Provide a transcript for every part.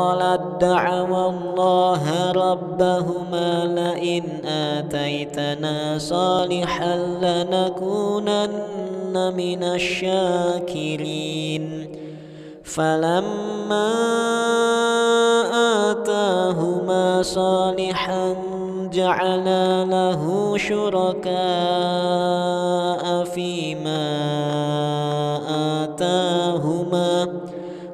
أثقلت دعوا الله ربهما لئن آتيتنا صالحا لنكونن من الشاكرين. فلما آتاهما صالحا جعلا له شركاء فيما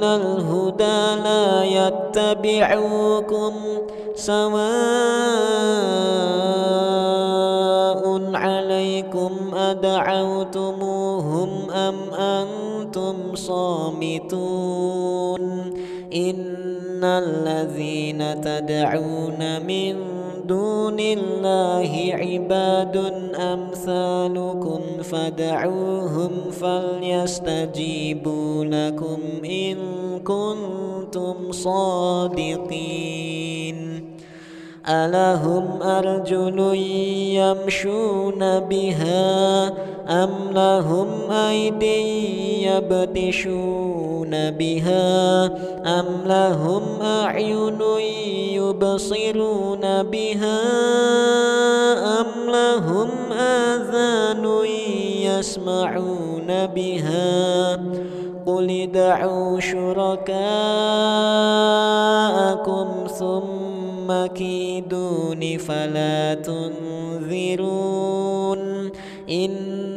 إلى الهدى لا يتبعوكم سواء عليكم أدعوتموهم أم أنتم صامتون إن الذين تدعون من دون الله عباد أمثالكم فدعوهم فليستجيبوا لكم إن كنتم صادقين. ألهم أرجل يمشون بها أم لهم أيدي يبتشون؟ بها أم لهم أعين يبصرون بها أم لهم آذان يسمعون بها قل ادعوا شركاءكم ثم كيدون فلا تنذرون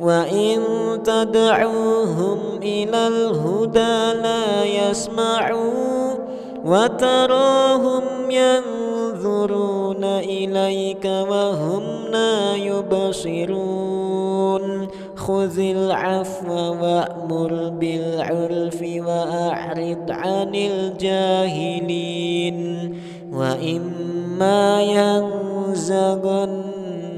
وإن تدعوهم إلى الهدى لا يسمعوا وتراهم ينظرون إليك وهم لا يبصرون خذ العفو وأمر بالعرف وأعرض عن الجاهلين وإما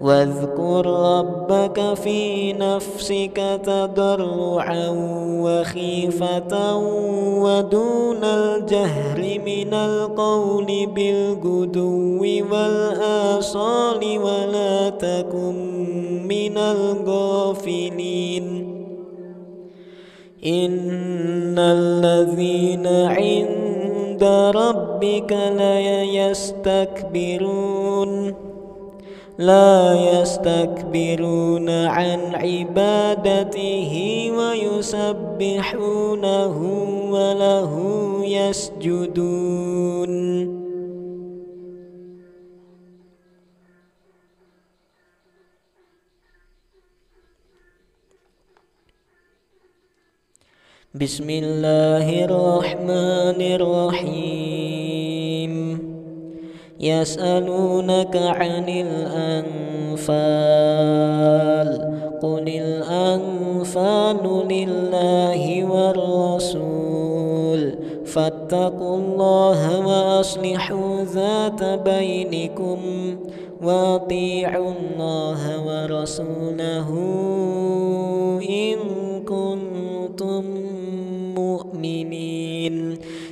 واذكر ربك في نفسك تضرعا وخيفة ودون الجهر من القول بالغدو والآصال ولا تكن من الغافلين. إن الذين عند ربك لا يستكبرون لا يستكبرون عن عبادته ويسبحونه وله يسجدون. بسم الله الرحمن الرحيم. يسألونك عن الأنفال قل الأنفال لله والرسول فاتقوا الله وأصلحوا ذات بينكم وأطيعوا الله ورسوله إن كنتم مؤمنين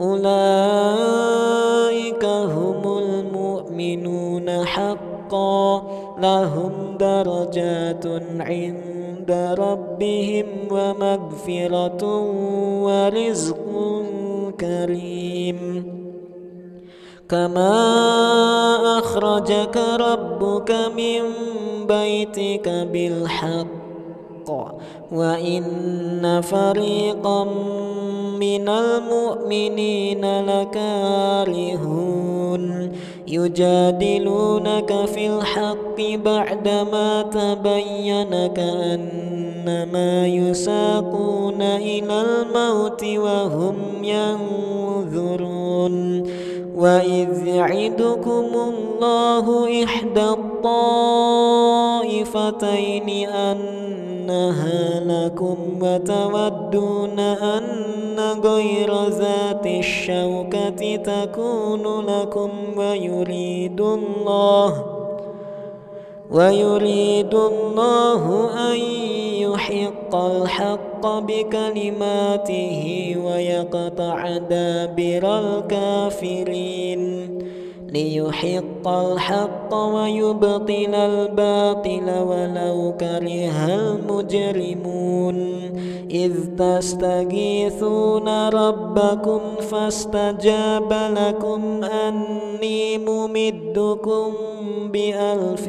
أولئك هم المؤمنون حقا. لهم درجات عند ربهم ومغفرة ورزق كريم. كما أخرجك ربك من بيتك بالحق. وإن فريقا من المؤمنين لكارهون. يجادلونك في الحق بعدما تبين كأنما يساقون إلى الموت وهم ينظرون. وإذ يعدكم الله إحدى الطائفتين أنها لكم وتودون أن غير ذات الشوكة تكون لكم ويريد الله ويريد الله أن الحق بكلماته ويقطع دابر الكافرين. ليحق الحق ويبطل الباطل ولو كره المجرمون. إذ تستغيثون ربكم فاستجاب لكم أني ممدكم بألف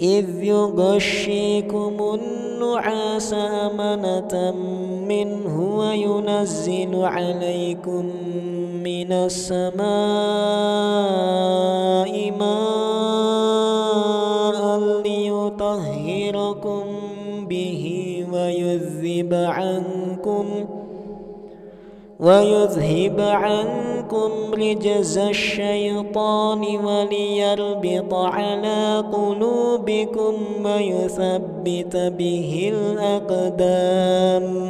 إذ يغشيكم النعاس أمنة منه وينزل عليكم من السماء ماء ليطهركم به ويذهب عنكم ويذهب عنكم رجز الشيطان وليربط على قلوبكم ويثبت به الأقدام.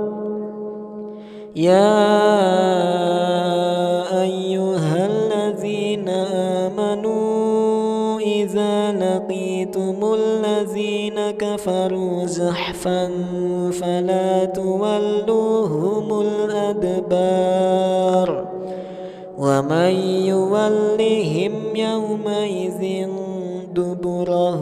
يا أيها الذين آمنوا إذا لقيتم الذين كفروا زحفا فلا تولوهم الأدبار ومن يولهم يومئذ دبره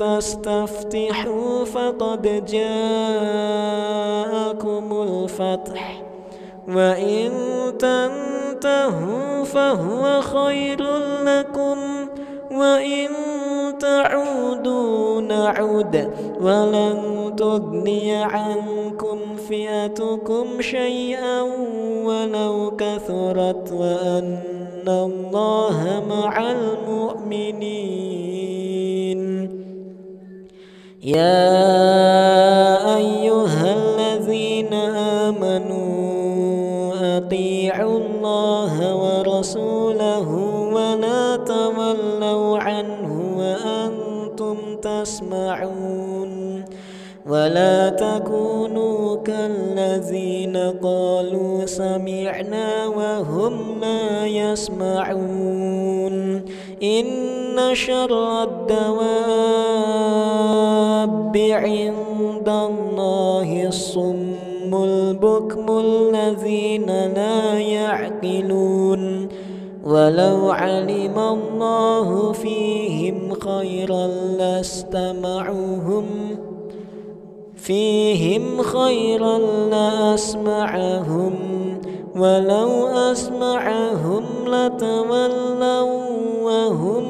تستفتحوا فقد جاءكم الفتح. وإن تنتهوا فهو خير لكم وإن تعودوا نعود. ولن تغني عنكم فئتكم شيئا ولو كثرت وأن الله مع المؤمنين. يا أيها الذين آمنوا أطيعوا الله ورسوله ولا تولوا عنه وأنتم تسمعون ولا تكونوا كالذين قالوا سمعنا وهم لا يسمعون شر الدواب عند الله الصم البكم الذين لا يعقلون. ولو علم الله فيهم خيرا لاستمعوهم فيهم خيرا لأسمعهم. ولو أسمعهم لتولوا وهم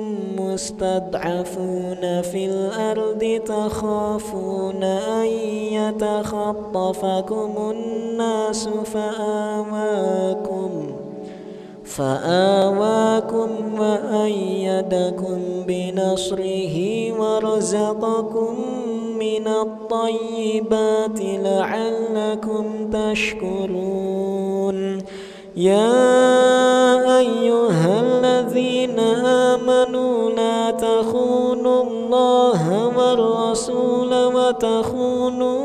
مستضعفون في الأرض تخافون أن يتخطفكم الناس فآواكم فآواكم وأيدكم بنصره ورزقكم من الطيبات لعلكم تشكرون يا أيها وتخونوا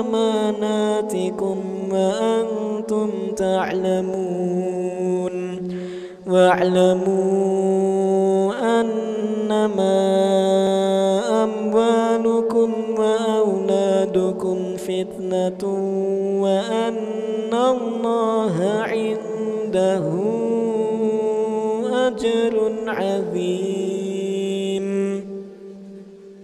أماناتكم وأنتم تعلمون واعلموا أنما أموالكم وأولادكم فتنة وأن الله عنده أجر عظيم.